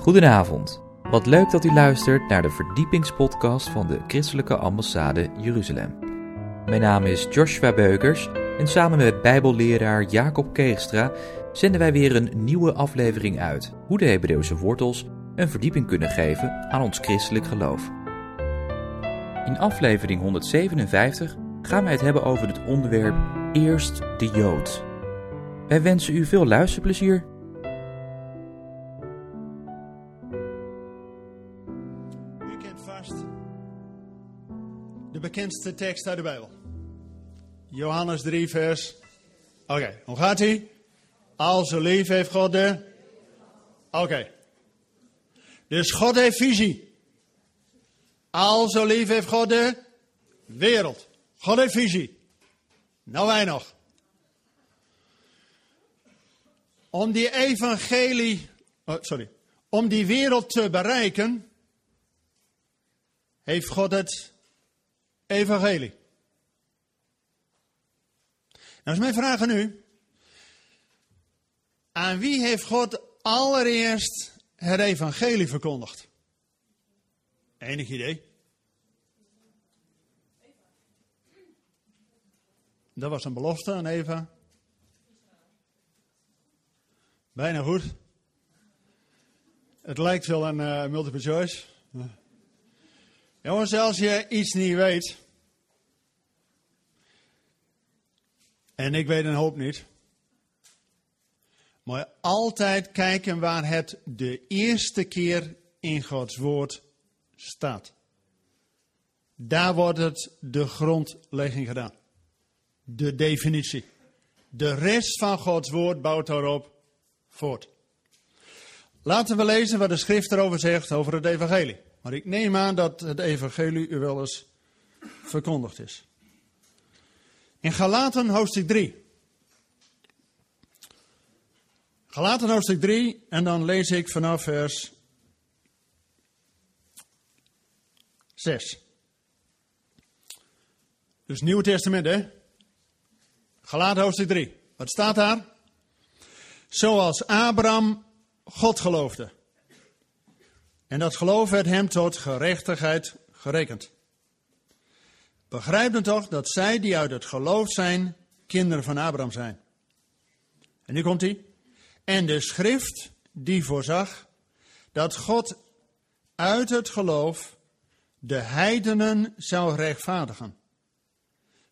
Goedenavond. Wat leuk dat u luistert naar de verdiepingspodcast van de Christelijke Ambassade Jeruzalem. Mijn naam is Joshua Beukers en samen met Bijbelleraar Jacob Keegstra zenden wij weer een nieuwe aflevering uit hoe de Hebreeuwse wortels een verdieping kunnen geven aan ons christelijk geloof. In aflevering 157 gaan wij het hebben over het onderwerp Eerst de Jood. Wij wensen u veel luisterplezier. Bekendste tekst uit de Bijbel. Johannes 3, vers. Oké, hoe gaat hij? Al zo lief heeft God de. Oké. Dus God heeft visie. Al zo lief heeft God de wereld. God heeft visie. Nou wij nog. Om die evangelie, oh, sorry, om die wereld te bereiken, heeft God het evangelie. Nou is mijn vraag aan u. Aan wie heeft God allereerst het evangelie verkondigd? Enig idee? Dat was een belofte aan Eva. Bijna goed. Het lijkt wel een uh, multiple choice. Jongens, als je iets niet weet. En ik weet een hoop niet. Maar altijd kijken waar het de eerste keer in Gods woord staat. Daar wordt het de grondlegging gedaan. De definitie. De rest van Gods woord bouwt daarop voort. Laten we lezen wat de schrift erover zegt over het evangelie. Maar ik neem aan dat het evangelie u wel eens verkondigd is. In Galaten hoofdstuk 3. Galaten hoofdstuk 3 en dan lees ik vanaf vers 6. Dus Nieuwe Testament hè. Galaten hoofdstuk 3. Wat staat daar? Zoals Abraham God geloofde. En dat geloof werd hem tot gerechtigheid gerekend. Begrijp dan toch dat zij die uit het geloof zijn, kinderen van Abraham zijn. En nu komt hij. En de schrift die voorzag dat God uit het geloof de heidenen zou rechtvaardigen,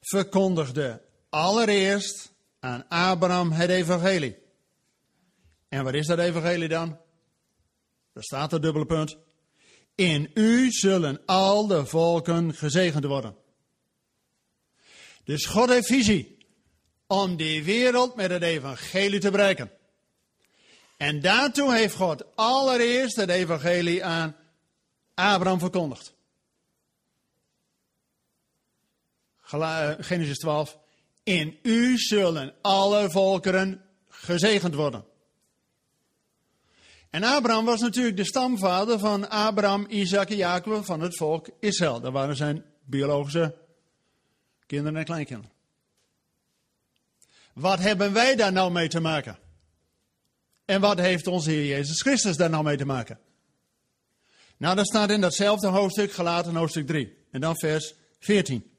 verkondigde allereerst aan Abraham het evangelie. En wat is dat evangelie dan? Daar staat het dubbele punt. In u zullen al de volken gezegend worden. Dus God heeft visie om die wereld met het evangelie te bereiken. En daartoe heeft God allereerst het evangelie aan Abraham verkondigd. Genesis 12. In u zullen alle volkeren gezegend worden. En Abraham was natuurlijk de stamvader van Abraham, Isaac en Jacob van het volk Israël. Dat waren zijn biologische kinderen en kleinkinderen. Wat hebben wij daar nou mee te maken? En wat heeft onze Heer Jezus Christus daar nou mee te maken? Nou, dat staat in datzelfde hoofdstuk, gelaten hoofdstuk 3. En dan vers 14.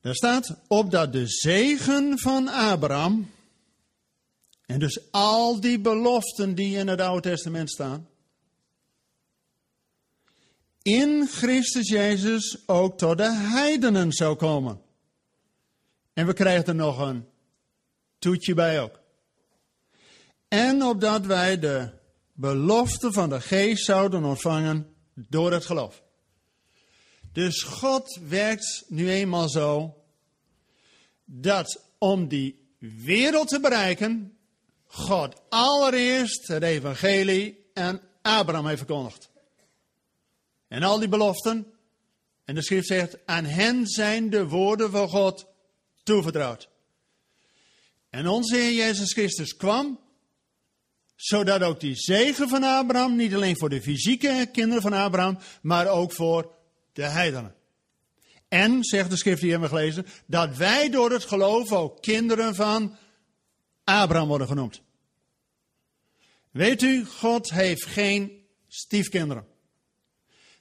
Daar staat, opdat de zegen van Abraham, en dus al die beloften die in het Oude Testament staan, in Christus Jezus ook tot de heidenen zou komen. En we krijgen er nog een toetje bij ook. En opdat wij de belofte van de geest zouden ontvangen door het geloof. Dus God werkt nu eenmaal zo dat om die wereld te bereiken, God allereerst het evangelie aan Abraham heeft verkondigd. En al die beloften, en de schrift zegt, aan hen zijn de woorden van God toevertrouwd. En onze Heer Jezus Christus kwam, zodat ook die zegen van Abraham, niet alleen voor de fysieke kinderen van Abraham, maar ook voor de heidenen. En, zegt de schrift die we hebben gelezen, dat wij door het geloof ook kinderen van Abraham worden genoemd. Weet u, God heeft geen stiefkinderen.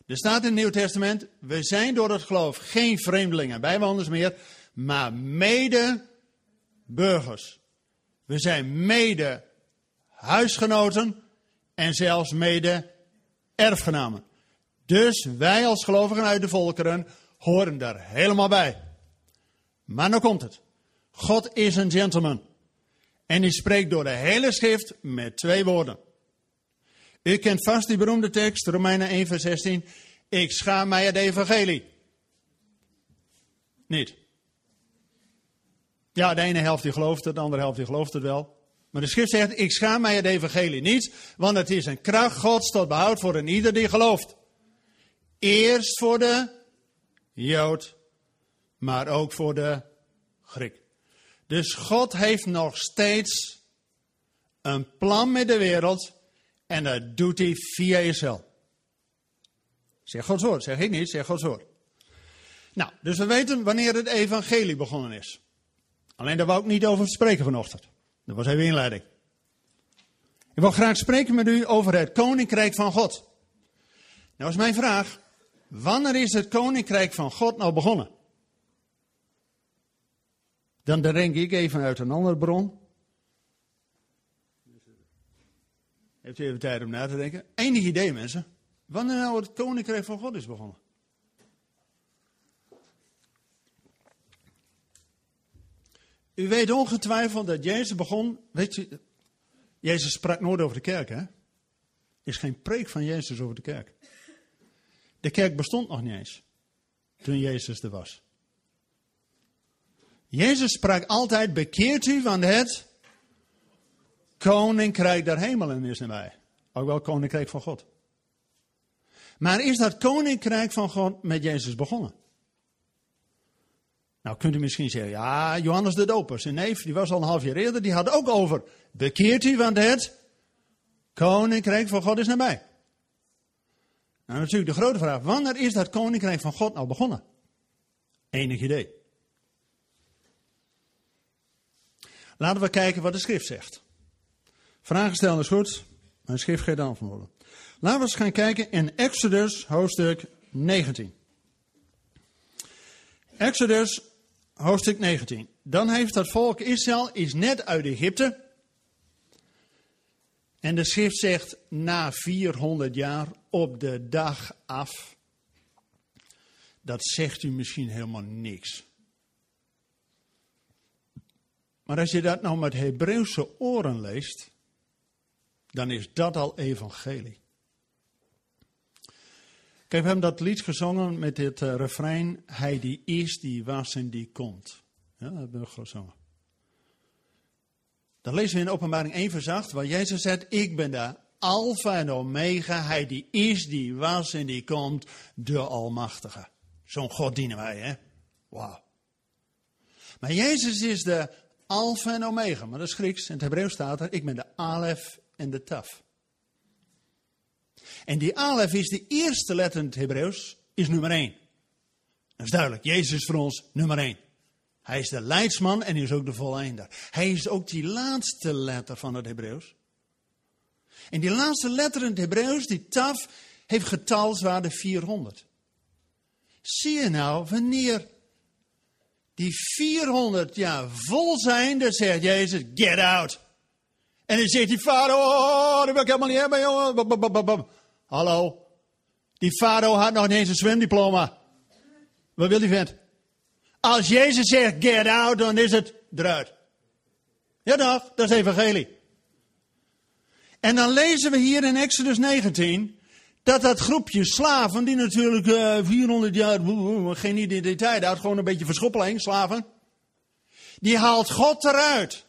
Er staat in het Nieuw Testament, we zijn door het geloof geen vreemdelingen, bijwoners meer, maar mede burgers. We zijn mede huisgenoten en zelfs mede erfgenamen. Dus wij als gelovigen uit de volkeren horen daar helemaal bij. Maar nu komt het. God is een gentleman. En hij spreekt door de hele schrift met twee woorden. U kent vast die beroemde tekst, Romeinen 1 vers 16. Ik schaam mij het evangelie. Niet. Ja, de ene helft die gelooft het, de andere helft die gelooft het wel. Maar de schrift zegt, ik schaam mij het evangelie niet, want het is een kracht gods tot behoud voor een ieder die gelooft. Eerst voor de Jood, maar ook voor de Griek. Dus God heeft nog steeds een plan met de wereld en dat doet hij via Israël. Zeg Gods woord, zeg ik niet, zeg Gods woord. Nou, dus we weten wanneer het evangelie begonnen is. Alleen daar wou ik niet over spreken vanochtend. Dat was even inleiding. Ik wil graag spreken met u over het koninkrijk van God. Nou is mijn vraag, wanneer is het koninkrijk van God nou begonnen? Dan denk ik even uit een andere bron. Heeft u even tijd om na te denken? Enig idee mensen. Wanneer nou het koninkrijk van God is begonnen? U weet ongetwijfeld dat Jezus begon. Weet je, Jezus sprak nooit over de kerk, hè? Er is geen preek van Jezus over de kerk. De kerk bestond nog niet eens toen Jezus er was. Jezus sprak altijd: bekeert u van het koninkrijk der hemelen is nabij. Ook wel koninkrijk van God. Maar is dat koninkrijk van God met Jezus begonnen? Nou kunt u misschien zeggen, ja, Johannes de Doper, zijn neef, die was al een half jaar eerder, die had ook over, bekeert u, want het koninkrijk van God is nabij. Nou natuurlijk de grote vraag, wanneer is dat koninkrijk van God nou begonnen? Enig idee. Laten we kijken wat de schrift zegt. Vragen stellen is goed, maar de schrift geeft antwoorden. Laten we eens gaan kijken in Exodus hoofdstuk 19. Exodus hoofdstuk 19. Dan heeft dat volk Israël is net uit Egypte. En de schrift zegt na 400 jaar op de dag af. Dat zegt u misschien helemaal niks. Maar als je dat nou met Hebreeuwse oren leest, dan is dat al evangelie. Kijk, we hebben dat lied gezongen met dit uh, refrein. Hij die is, die was en die komt. Ja, dat hebben we gezongen. Dan lezen we in openbaring 1 vers 8, waar Jezus zegt, ik ben de alfa en omega, hij die is, die was en die komt, de Almachtige. Zo'n God dienen wij, hè? Wauw. Maar Jezus is de alfa en omega, maar dat is Grieks. In het Hebreeuws staat er, ik ben de alef en de taf. En die alef is de eerste letter in het Hebreeuws, is nummer 1. Dat is duidelijk, Jezus is voor ons nummer 1. Hij is de leidsman en hij is ook de volleinder. Hij is ook die laatste letter van het Hebreeuws. En die laatste letter in het Hebreeuws, die taf, heeft getalswaarde 400. Zie je nou, wanneer die 400 jaar vol zijn, dan zegt Jezus, get out. En dan zegt die vader, oh, dat wil ik helemaal niet hebben, jongen. Hallo. Die vader had nog niet eens een zwemdiploma. Wat wil die vent? Als Jezus zegt get out, dan is het eruit. Ja toch, dat is evangelie. En dan lezen we hier in Exodus 19 dat dat groepje slaven, die natuurlijk uh, eh, 400 jaar, geen identiteit had, gewoon een beetje verschoppeling, slaven. Die haalt God eruit.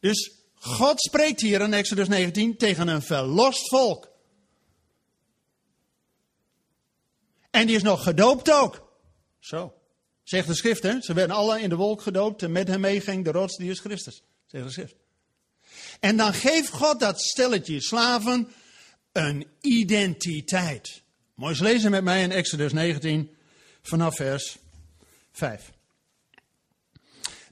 Dus God spreekt hier in Exodus 19 tegen een verlost volk. En die is nog gedoopt ook. Zo. Zegt de schrift, hè? Ze werden alle in de wolk gedoopt en met hem meeging de rots, die is Christus. Zegt de schrift. En dan geeft God dat stelletje slaven een identiteit. Mooi lezen met mij in Exodus 19 vanaf vers 5.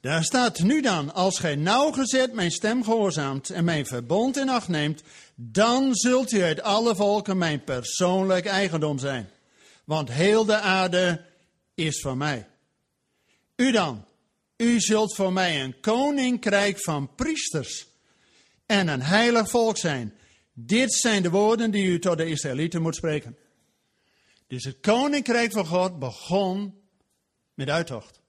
Daar staat nu dan, als gij nauwgezet mijn stem gehoorzaamt en mijn verbond in acht neemt, dan zult u uit alle volken mijn persoonlijk eigendom zijn. Want heel de aarde is van mij. U dan, u zult voor mij een koninkrijk van priesters en een heilig volk zijn. Dit zijn de woorden die u tot de Israëlieten moet spreken. Dus het koninkrijk van God begon met uittocht.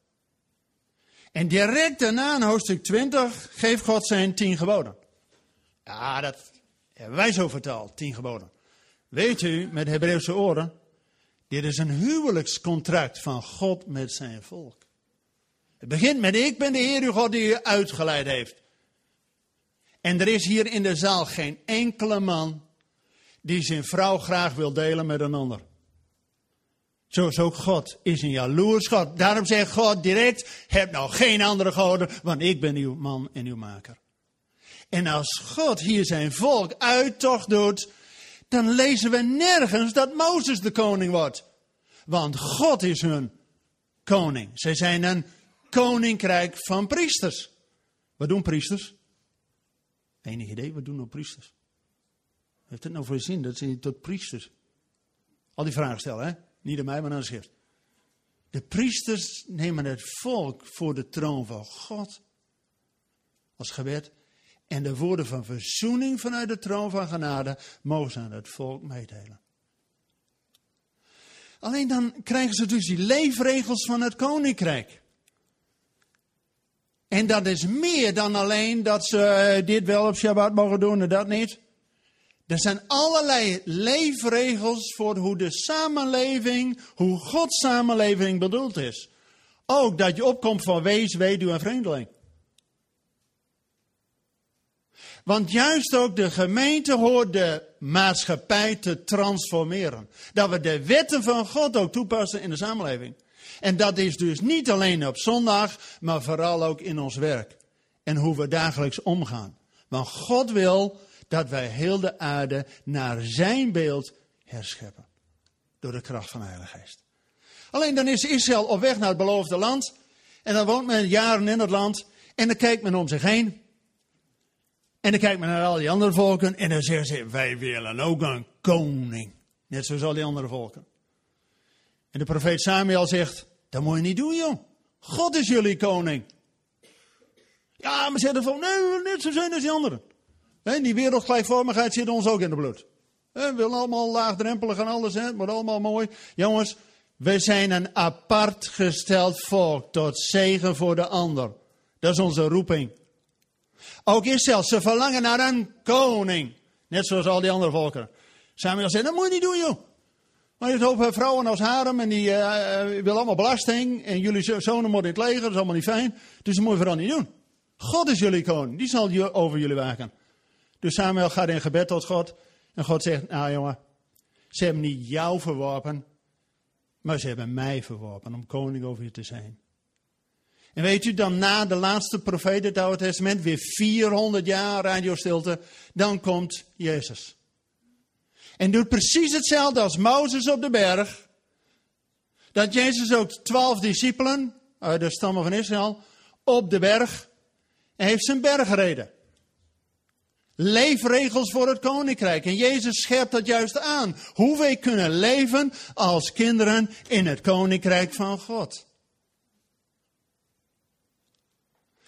En direct daarna in hoofdstuk 20 geeft God zijn tien geboden. Ja, dat hebben wij zo vertaald, tien geboden. Weet u, met Hebreeuwse oren, dit is een huwelijkscontract van God met zijn volk. Het begint met ik ben de Heer uw God die u uitgeleid heeft. En er is hier in de zaal geen enkele man die zijn vrouw graag wil delen met een ander. Zo is ook God, is een jaloers God. Daarom zegt God direct, heb nou geen andere goden, want ik ben uw man en uw maker. En als God hier zijn volk uittocht doet, dan lezen we nergens dat Mozes de koning wordt. Want God is hun koning. Zij zijn een koninkrijk van priesters. Wat doen priesters? Enig idee, wat doen nou priesters? Heeft het nou voor zin dat ze tot priesters? Al die vragen stellen, hè? Niet aan mij, maar aan de schrift. De priesters nemen het volk voor de troon van God. Als gebed. En de woorden van verzoening vanuit de troon van genade mogen ze aan het volk meedelen. Alleen dan krijgen ze dus die leefregels van het koninkrijk. En dat is meer dan alleen dat ze eh, dit wel op Shabbat mogen doen en dat niet. Er zijn allerlei leefregels voor hoe de samenleving, hoe Gods samenleving bedoeld is. Ook dat je opkomt van wees, weduwe en vreemdeling. Want juist ook de gemeente hoort de maatschappij te transformeren. Dat we de wetten van God ook toepassen in de samenleving. En dat is dus niet alleen op zondag, maar vooral ook in ons werk. En hoe we dagelijks omgaan. Want God wil dat wij heel de aarde naar zijn beeld herscheppen. Door de kracht van de Heilige Geest. Alleen dan is Israël op weg naar het beloofde land. En dan woont men jaren in het land. En dan kijkt men om zich heen. En dan kijkt men naar al die andere volken. En dan zeggen ze, wij willen ook een koning. Net zoals al die andere volken. En de profeet Samuel zegt, dat moet je niet doen joh. God is jullie koning. Ja, maar zeggen van, nee, net zo zijn als die anderen. die wereldgelijkvormigheid zit ons ook in het bloed. We willen allemaal laagdrempelig en alles, wordt allemaal mooi. Jongens, we zijn een apart gesteld volk tot zegen voor de ander. Dat is onze roeping. Ook Israël, ze verlangen naar een koning. Net zoals al die andere volken. Samuel zei, dat moet je niet doen joh. Maar je hebt hoop vrouwen als harem en die uh, willen allemaal belasting. En jullie zonen moeten in het leger, dat is allemaal niet fijn. Dus dat moet je vooral niet doen. God is jullie koning, die zal over jullie waken. Dus Samuel gaat in gebed tot God. En God zegt, nou jongen, ze hebben niet jou verworpen, maar ze hebben mij verworpen om koning over je te zijn. En weet u, dan na de laatste profeet het Oude Testament, weer 400 jaar radiostilte, dan komt Jezus. En doet precies hetzelfde als Mozes op de berg. Dat Jezus ook twaalf discipelen uit de stammen van Israël op de berg heeft zijn berg gereden. Leefregels voor het koninkrijk. En Jezus scherpt dat juist aan. Hoe wij kunnen leven als kinderen in het koninkrijk van God.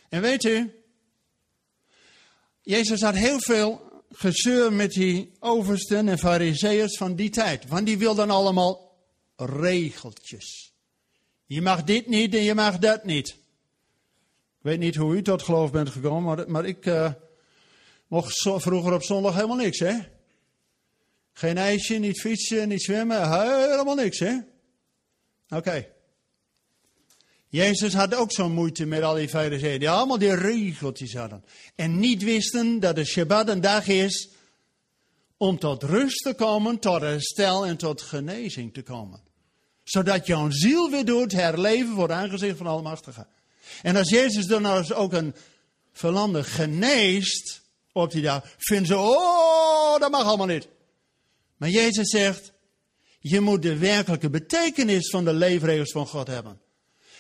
En weet u, Jezus had heel veel gezeur met die oversten en fariseeërs van die tijd. Want die wilden allemaal regeltjes. Je mag dit niet en je mag dat niet. Ik weet niet hoe u tot geloof bent gekomen, maar, maar ik uh, mocht vroeger op zondag helemaal niks, hè? Geen ijsje, niet fietsen, niet zwemmen, helemaal niks, hè? Oké. Jezus had ook zo'n moeite met al die fariseeën, die allemaal die regeltjes hadden. En niet wisten dat de Shabbat een dag is om tot rust te komen, tot herstel en tot genezing te komen. Zodat jouw ziel weer doet herleven voor het aangezicht van Almachtige. En als Jezus dan nou ook een verlander geneest op die dag, vinden ze, oh, dat mag allemaal niet. Maar Jezus zegt, je moet de werkelijke betekenis van de leefregels van God hebben.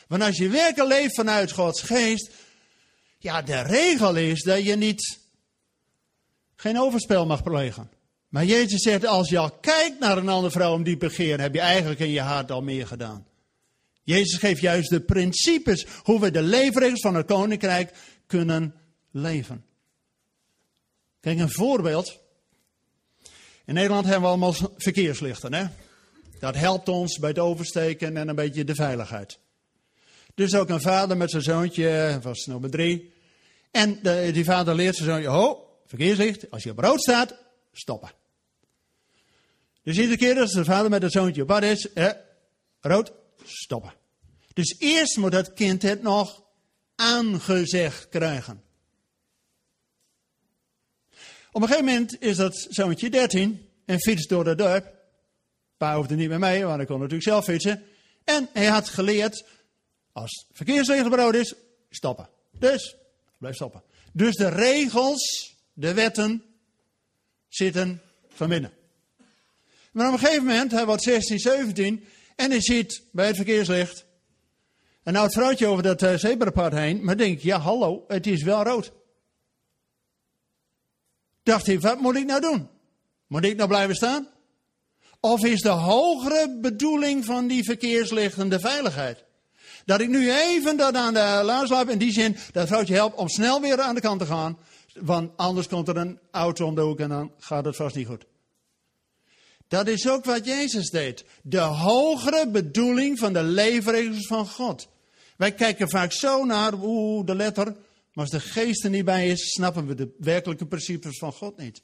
Want als je werkelijk leeft vanuit Gods geest, ja, de regel is dat je niet geen overspel mag plegen. Maar Jezus zegt, als je al kijkt naar een andere vrouw om die begeer, heb je eigenlijk in je hart al meer gedaan. Jezus geeft juist de principes hoe we de leefregels van het koninkrijk kunnen leven. Kijk, een voorbeeld. In Nederland hebben we allemaal verkeerslichten. Hè? Dat helpt ons bij het oversteken en een beetje de veiligheid. Dus ook een vader met zijn zoontje, was nummer drie. En de, die vader leert zijn zoontje, ho, verkeerslicht, als je op rood staat, stoppen. Dus iedere keer als de vader met het zoontje op pad is, eh, rood, stoppen. Dus eerst moet dat kind het nog aangezegd krijgen. Op een gegeven moment is dat zoontje 13 en fietst door de dorp. Pa hoefde niet meer mee, want hij kon natuurlijk zelf fietsen. En hij had geleerd, als verkeersregel is, stoppen. Dus, blijf stoppen. Dus de regels, de wetten, zitten van binnen. Maar op een gegeven moment, hij wordt 16, 17, en hij ziet bij het verkeerslicht een oud vrouwtje over dat uh, zebrapad heen, maar denkt, ja hallo, het is wel rood. Dacht hij, wat moet ik nou doen? Moet ik nou blijven staan? Of is de hogere bedoeling van die verkeerslichten de veiligheid? Dat ik nu even dat aan de loop in die zin dat vrouwtje helpt om snel weer aan de kant te gaan. Want anders komt er een auto om de hoek en dan gaat het vast niet goed. Dat is ook wat Jezus deed. De hogere bedoeling van de leefregels van God. Wij kijken vaak zo naar, oeh, de letter. Maar als de geest er niet bij is, snappen we de werkelijke principes van God niet.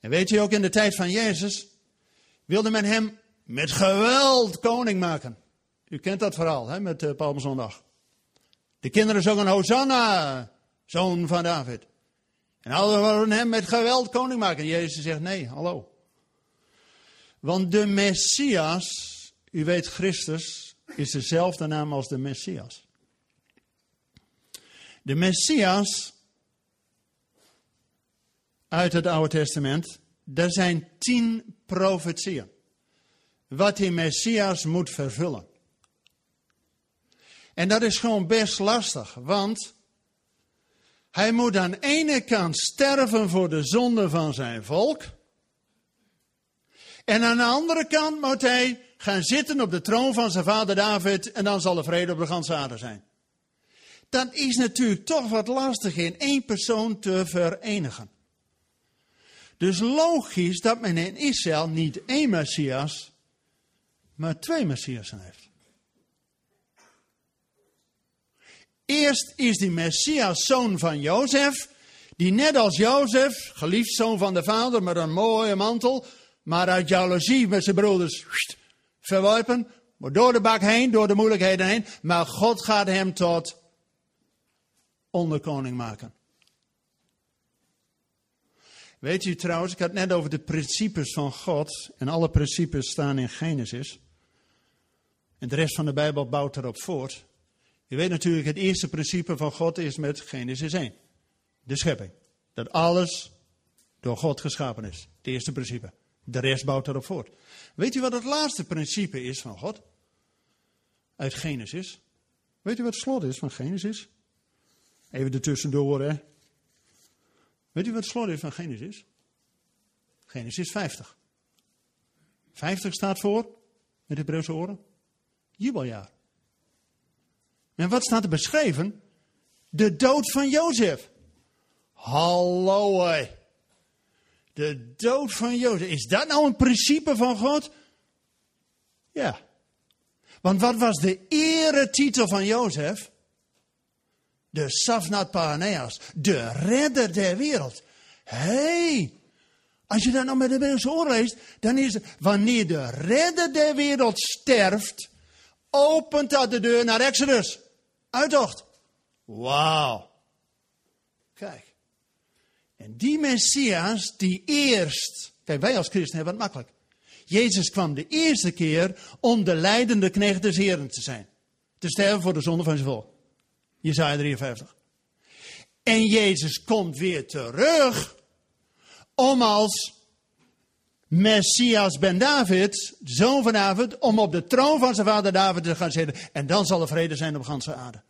En weet je ook, in de tijd van Jezus wilde men hem met geweld koning maken. U kent dat verhaal hè, met uh, Palmzondag. De kinderen zongen Hosanna, zoon van David. En alle wilden hem met geweld koning maken. En Jezus zegt nee, hallo. Want de Messias, u weet Christus, is dezelfde naam als de Messias. De Messias uit het Oude Testament, er zijn tien profetieën. Wat die Messias moet vervullen. En dat is gewoon best lastig, want hij moet aan de ene kant sterven voor de zonde van zijn volk. En aan de andere kant moet hij gaan zitten op de troon van zijn vader David en dan zal er vrede op de ganse aarde zijn. Dat is natuurlijk toch wat lastig in één persoon te verenigen. Dus logisch dat men in Israël niet één Messias, maar twee Messiasen heeft. Eerst is die Messias zoon van Jozef, die net als Jozef, geliefd zoon van de vader met een mooie mantel, maar uit jaloezie met zijn broeders verworpen, door de bak heen, door de moeilijkheden heen, maar God gaat hem tot onderkoning maken. Weet u trouwens, ik had net over de principes van God. En alle principes staan in Genesis. En de rest van de Bijbel bouwt erop voort. Je weet natuurlijk, het eerste principe van God is met Genesis 1. De schepping. Dat alles door God geschapen is. Het eerste principe. De rest bouwt erop voort. Weet u wat het laatste principe is van God? Uit Genesis. Weet u wat het slot is van Genesis? Even ertussendoor, hè. Weet u wat het slot is van Genesis? Genesis 50. 50 staat voor, met de Hebreeuwse oren, jubeljaar. En wat staat er beschreven? De dood van Jozef. Hallo hé. De dood van Jozef. Is dat nou een principe van God? Ja. Want wat was de eretitel van Jozef? De Safnat Paraneas, de redder der wereld. hey, als je dat nou met de leest, dan is het, wanneer de redder der wereld sterft, opent dat de deur naar Exodus. Uittocht. Wauw. Kijk. En die Messias, die eerst, kijk wij als christen hebben het makkelijk. Jezus kwam de eerste keer om de leidende knecht des Heren te zijn. Te sterven voor de zonde van zijn volk. Jezaja 53. En Jezus komt weer terug om als Messias ben David, zoon van David, om op de troon van zijn vader David te gaan zitten. En dan zal er vrede zijn op ganse aarde.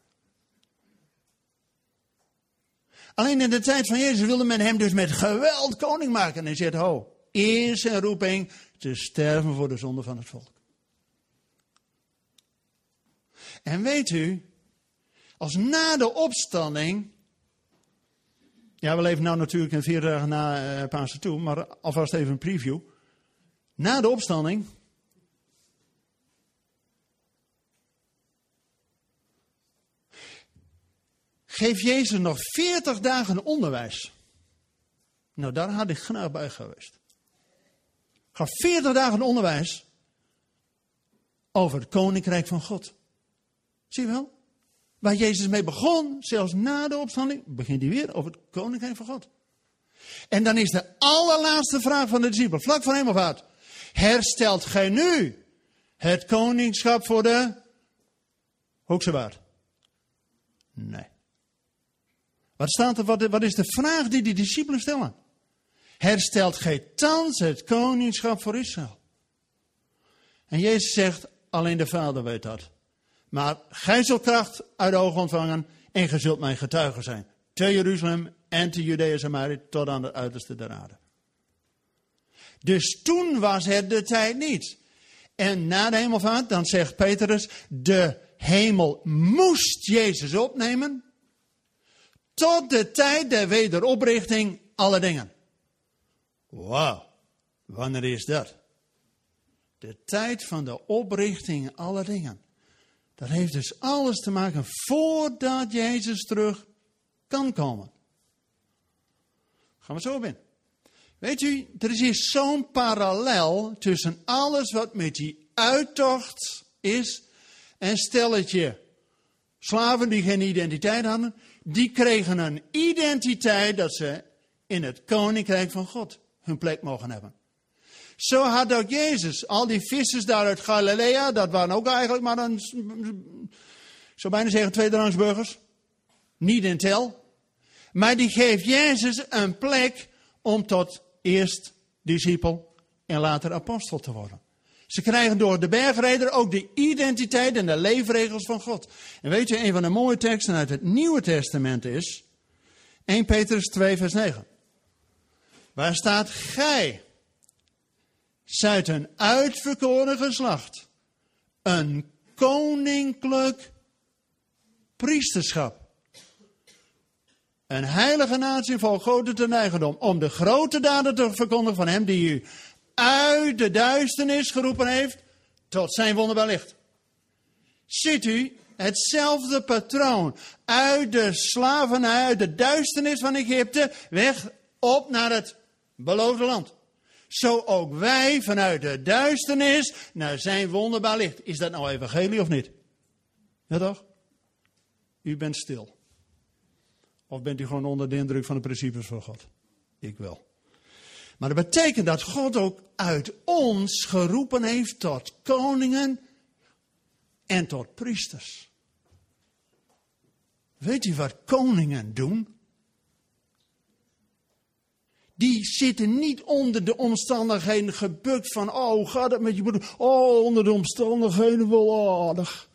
Alleen in de tijd van Jezus wilde men hem dus met geweld koning maken. En zegt, ho, eerst een roeping te sterven voor de zonde van het volk. En weet u, als na de opstanding. Ja, we leven nou natuurlijk in vier dagen na uh, Pasen toe, maar alvast even een preview. Na de opstanding. Geeft Jezus nog 40 dagen onderwijs. Nou, daar had ik graag bij geweest. Gaf 40 dagen onderwijs over het koninkrijk van God. Zie je wel? Waar Jezus mee begon, zelfs na de opstanding, begint hij weer over het koninkrijk van God. En dan is de allerlaatste vraag van de discipel, vlak voor hemelvaart. Herstelt gij nu het koningschap voor de Hoekse waard? Nee. Wat, staat er, wat, wat is de vraag die die discipelen stellen? Herstelt gij thans het koningschap voor Israël? En Jezus zegt, alleen de Vader weet dat. Maar gij zult kracht uit de ogen ontvangen en gij zult mijn getuige zijn. Te Jeruzalem en te Judea Samaria tot aan het uiterste der aarde. Dus toen was het de tijd niet. En na de hemelvaart, dan zegt Petrus, de hemel moest Jezus opnemen tot de tijd der wederoprichting alle dingen. Wauw, wanneer is dat? De tijd van de oprichting alle dingen. Dat heeft dus alles te maken voordat Jezus terug kan komen. Gaan we zo in. Weet u, er is hier zo'n parallel tussen alles wat met die uittocht is en stelletje slaven die geen identiteit hadden, die kregen een identiteit dat ze in het koninkrijk van God hun plek mogen hebben. Zo had ook Jezus. Al die vissers daar uit Galilea, dat waren ook eigenlijk maar een, zo bijna zeggen, tweederangsburgers. Niet in tel. Maar die geeft Jezus een plek om tot eerst discipel en later apostel te worden. Ze krijgen door de bergreder ook de identiteit en de leefregels van God. En weet je, een van de mooie teksten uit het Nieuwe Testament is 1 Petrus 2, vers 9. Waar staat gij? Zijt een uitverkoren geslacht, een koninklijk priesterschap. Een heilige natie vol grote ten eigendom, om de grote daden te verkondigen van hem die u uit de duisternis geroepen heeft tot zijn wonderbaar licht. Ziet u hetzelfde patroon uit de slavernij, uit de duisternis van Egypte, weg op naar het beloofde land. Zo ook wij vanuit de duisternis naar zijn wonderbaar licht. Is dat nou evangelie of niet? Ja toch? U bent stil. Of bent u gewoon onder de indruk van de principes van God? Ik wel. Maar dat betekent dat God ook uit ons geroepen heeft tot koningen en tot priesters. Weet u wat koningen doen? Die zitten niet onder de omstandigheden gebukt van, oh, gaat het met je broer? Oh, onder de omstandigheden wel aardig.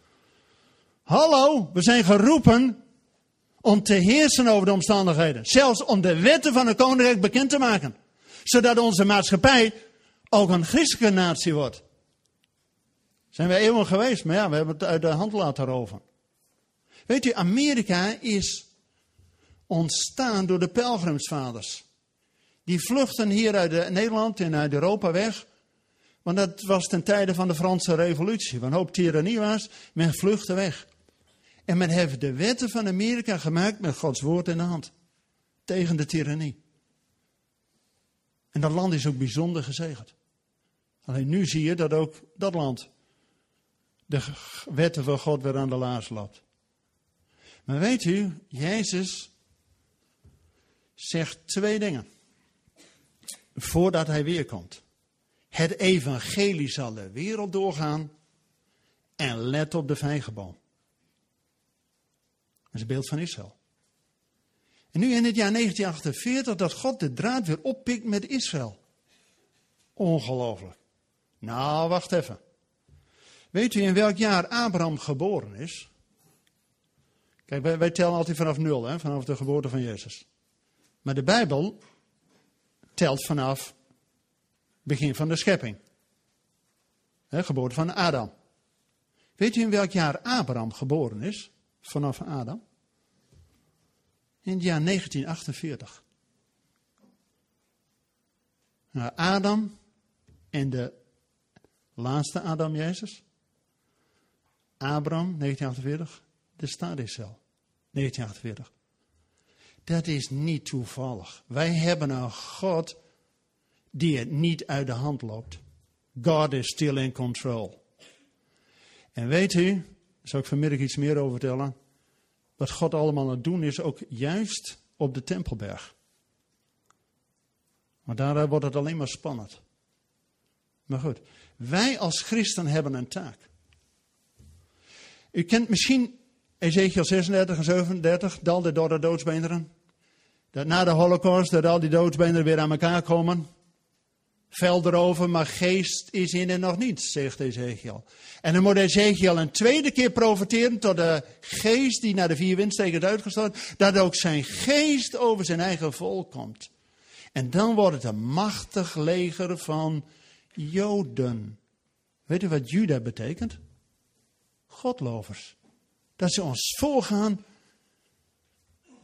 Hallo, we zijn geroepen om te heersen over de omstandigheden. Zelfs om de wetten van het koninkrijk bekend te maken. Zodat onze maatschappij ook een christelijke natie wordt. Zijn we eeuwen geweest, maar ja, we hebben het uit de hand laten roven. Weet u, Amerika is ontstaan door de pelgrimsvaders. Die vluchten hier uit Nederland en uit Europa weg. Want dat was ten tijde van de Franse revolutie. Waar een hoop tirannie was. Men vluchtte weg. En men heeft de wetten van Amerika gemaakt met Gods woord in de hand. Tegen de tirannie. En dat land is ook bijzonder gezegend. Alleen nu zie je dat ook dat land de wetten van God weer aan de laars loopt. Maar weet u, Jezus zegt twee dingen voordat hij weer komt. Het evangelie zal de wereld doorgaan en let op de vijgenboom. Dat is een beeld van Israël. En nu in het jaar 1948 dat God de draad weer oppikt met Israël. Ongelooflijk. Nou, wacht even. Weet u in welk jaar Abraham geboren is? Kijk, wij, wij tellen altijd vanaf nul, hè, vanaf de geboorte van Jezus. Maar de Bijbel telt vanaf begin van de schepping. Hè, geboorte van Adam. Weet u in welk jaar Abraham geboren is? Vanaf Adam? In het jaar 1948. Nou, Adam en de laatste Adam Jezus. Abraham, 1948. De stadicel, 1948. Dat is niet toevallig. Wij hebben een God die het niet uit de hand loopt. God is still in control. En weet u, daar zal ik vanmiddag iets meer over vertellen. Wat God allemaal aan het doen is, ook juist op de Tempelberg. Maar daar wordt het alleen maar spannend. Maar goed, wij als christen hebben een taak. U kent misschien Ezekiel 36 en 37, dalde door de doodsbeenderen. Dat na de holocaust, dat al die doodsbeenderen weer aan elkaar komen. Vel erover, maar geest is in en nog niet, zegt Ezekiel. En dan moet Ezekiel een tweede keer profiteren tot de geest die naar de vier windsteken is uitgestort, dat ook zijn geest over zijn eigen volk komt. En dan wordt het een machtig leger van Joden. Weet u wat Juda betekent? Godlovers. Dat ze ons voorgaan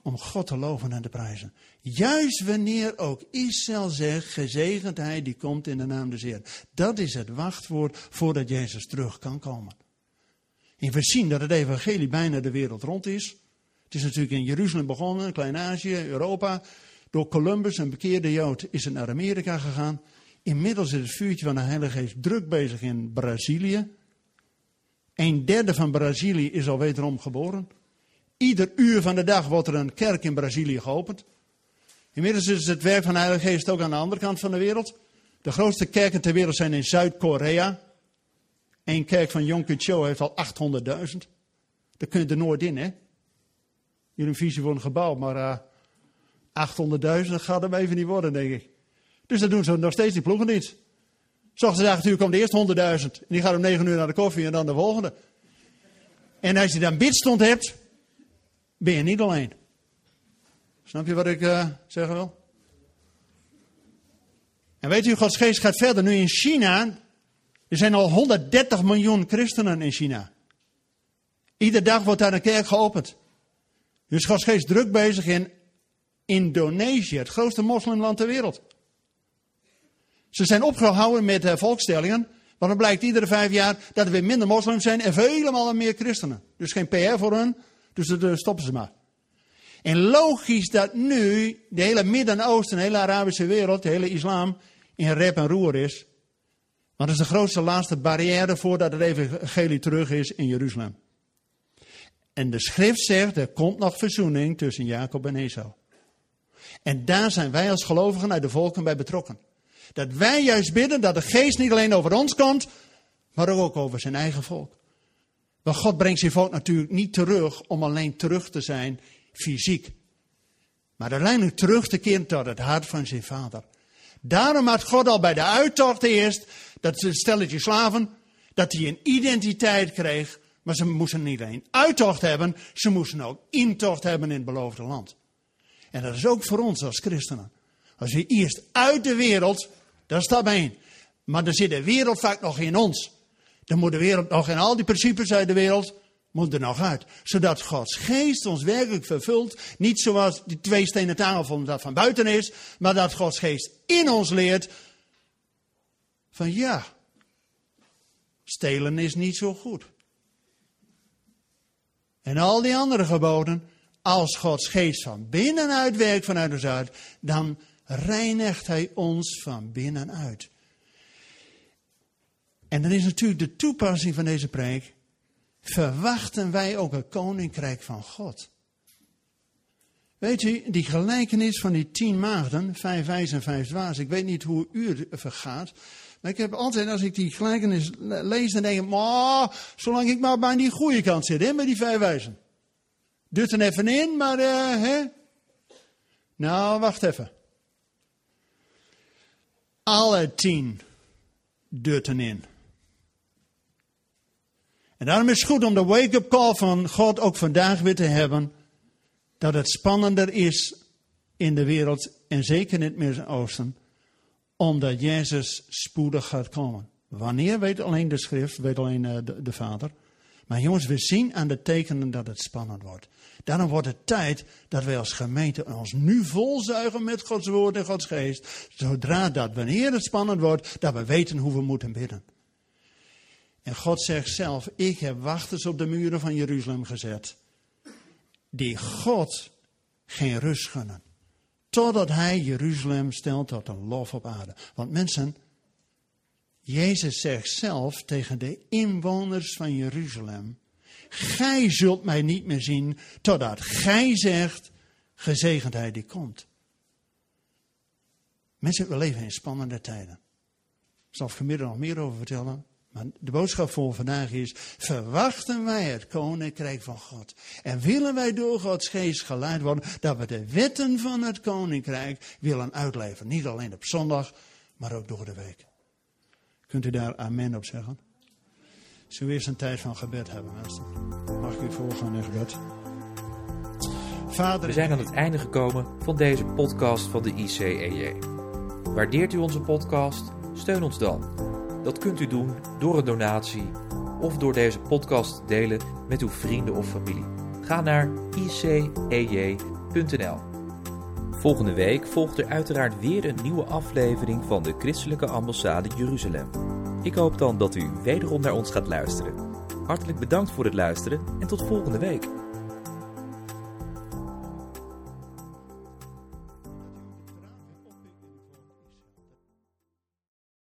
om God te loven en te prijzen. Juist wanneer ook Israël zegt, gezegend hij die komt in de naam des Heer. Dat is het wachtwoord voordat Jezus terug kan komen. En we zien dat het evangelie bijna de wereld rond is. Het is natuurlijk in Jeruzalem begonnen, Klein-Azië, Europa. Door Columbus, een bekeerde Jood, is het naar Amerika gegaan. Inmiddels is het vuurtje van de Heilige Geest druk bezig in Brazilië. Een derde van Brazilië is al wederom geboren. Ieder uur van de dag wordt er een kerk in Brazilië geopend. Inmiddels is het werk van de Heilige Geest ook aan de andere kant van de wereld. De grootste kerken ter wereld zijn in Zuid-Korea. Eén kerk van Yom Cho heeft al 800.000. Daar kun je er nooit in, hè? Jullie visie voor een gebouw, maar uh, 800.000 gaat hem even niet worden, denk ik. Dus dat doen ze nog steeds die ploegen niet. Zoals acht uur komt de eerste 100.000. En die gaat om 9 uur naar de koffie en dan de volgende. En als je dan bidstond hebt, ben je niet alleen. Snap je wat ik uh, zeggen wil? En weet u, Gods geest gaat verder. Nu in China, er zijn al 130 miljoen christenen in China. Iedere dag wordt daar een kerk geopend. Dus Gods geest druk bezig in Indonesië, het grootste moslimland ter wereld. Ze zijn opgehouden met uh, volkstellingen. Want dan blijkt iedere vijf jaar dat er weer minder moslims zijn en vele meer christenen. Dus geen PR voor hun, dus uh, stoppen ze maar. En logisch dat nu de hele Midden-Oosten, de hele Arabische wereld, de hele islam in rep en roer is. Want dat is de grootste laatste barrière voordat het evangelie terug is in Jeruzalem. En de schrift zegt, er komt nog verzoening tussen Jacob en Esau. En daar zijn wij als gelovigen uit de volken bij betrokken. Dat wij juist bidden dat de geest niet alleen over ons komt, maar ook over zijn eigen volk. Want God brengt zijn volk natuurlijk niet terug om alleen terug te zijn fysiek. Maar uiteindelijk terug te keren tot het hart van zijn vader. Daarom had God al bij de uittocht eerst, dat stelletje slaven, dat hij een identiteit kreeg. Maar ze moesten niet alleen uittocht hebben, ze moesten ook intocht hebben in het beloofde land. En dat is ook voor ons als christenen. Als we eerst uit de wereld dat is stap één. Maar dan zit de wereld vaak nog in ons. Dan moet de wereld nog in al die principes uit de wereld, moet er nog uit. Zodat Gods geest ons werkelijk vervult. Niet zoals die twee stenen tafel dat van buiten is. Maar dat Gods geest in ons leert. Van ja, stelen is niet zo goed. En al die andere geboden. Als Gods geest van binnenuit werkt vanuit ons uit. Dan reinigt hij ons van binnenuit. En dan is natuurlijk de toepassing van deze preek. Verwachten wij ook een koninkrijk van God? Weet u, die gelijkenis van die tien maagden, vijf wijs en vijf dwaas. Ik weet niet hoe u het vergaat. Maar ik heb altijd, als ik die gelijkenis lees, dan denk ik, maar, zolang ik maar bij die goede kant zit, hè, met die vijf wijzen. Dut er even in, maar, uh, hè. Nou, wacht even. Alle tien deurten in. En daarom is het goed om de wake-up call van God ook vandaag weer te hebben. Dat het spannender is in de wereld en zeker in het Midden-Oosten. Omdat Jezus spoedig gaat komen. Wanneer weet alleen de schrift, weet alleen eh, de, de Vader. Maar jongens, we zien aan de tekenen dat het spannend wordt. Daarom wordt het tijd dat wij als gemeente ons nu volzuigen met Gods woord en Gods geest. Zodra dat, wanneer het spannend wordt, dat we weten hoe we moeten bidden. En God zegt zelf, ik heb wachters op de muren van Jeruzalem gezet. Die God geen rust gunnen. Totdat hij Jeruzalem stelt tot een lof op aarde. Want mensen, Jezus zegt zelf tegen de inwoners van Jeruzalem: Gij zult mij niet meer zien totdat gij zegt: gezegendheid die komt. Mensen, we leven in spannende tijden. Ik zal vanmiddag nog meer over vertellen. Maar de boodschap voor vandaag is: verwachten wij het koninkrijk van God? En willen wij door Gods geest geleid worden dat we de wetten van het koninkrijk willen uitleven? Niet alleen op zondag, maar ook door de week. Kunt u daar amen op zeggen? Zullen we eerst een tijd van gebed hebben, mensen? Mag ik u voorgaan in gebed? Vader, we zijn aan het einde gekomen van deze podcast van de ICEJ. Waardeert u onze podcast? Steun ons dan. Dat kunt u doen door een donatie of door deze podcast te delen met uw vrienden of familie. Ga naar icej.nl. Volgende week volgt er uiteraard weer een nieuwe aflevering van de Christelijke Ambassade Jeruzalem. Ik hoop dan dat u wederom naar ons gaat luisteren. Hartelijk bedankt voor het luisteren en tot volgende week.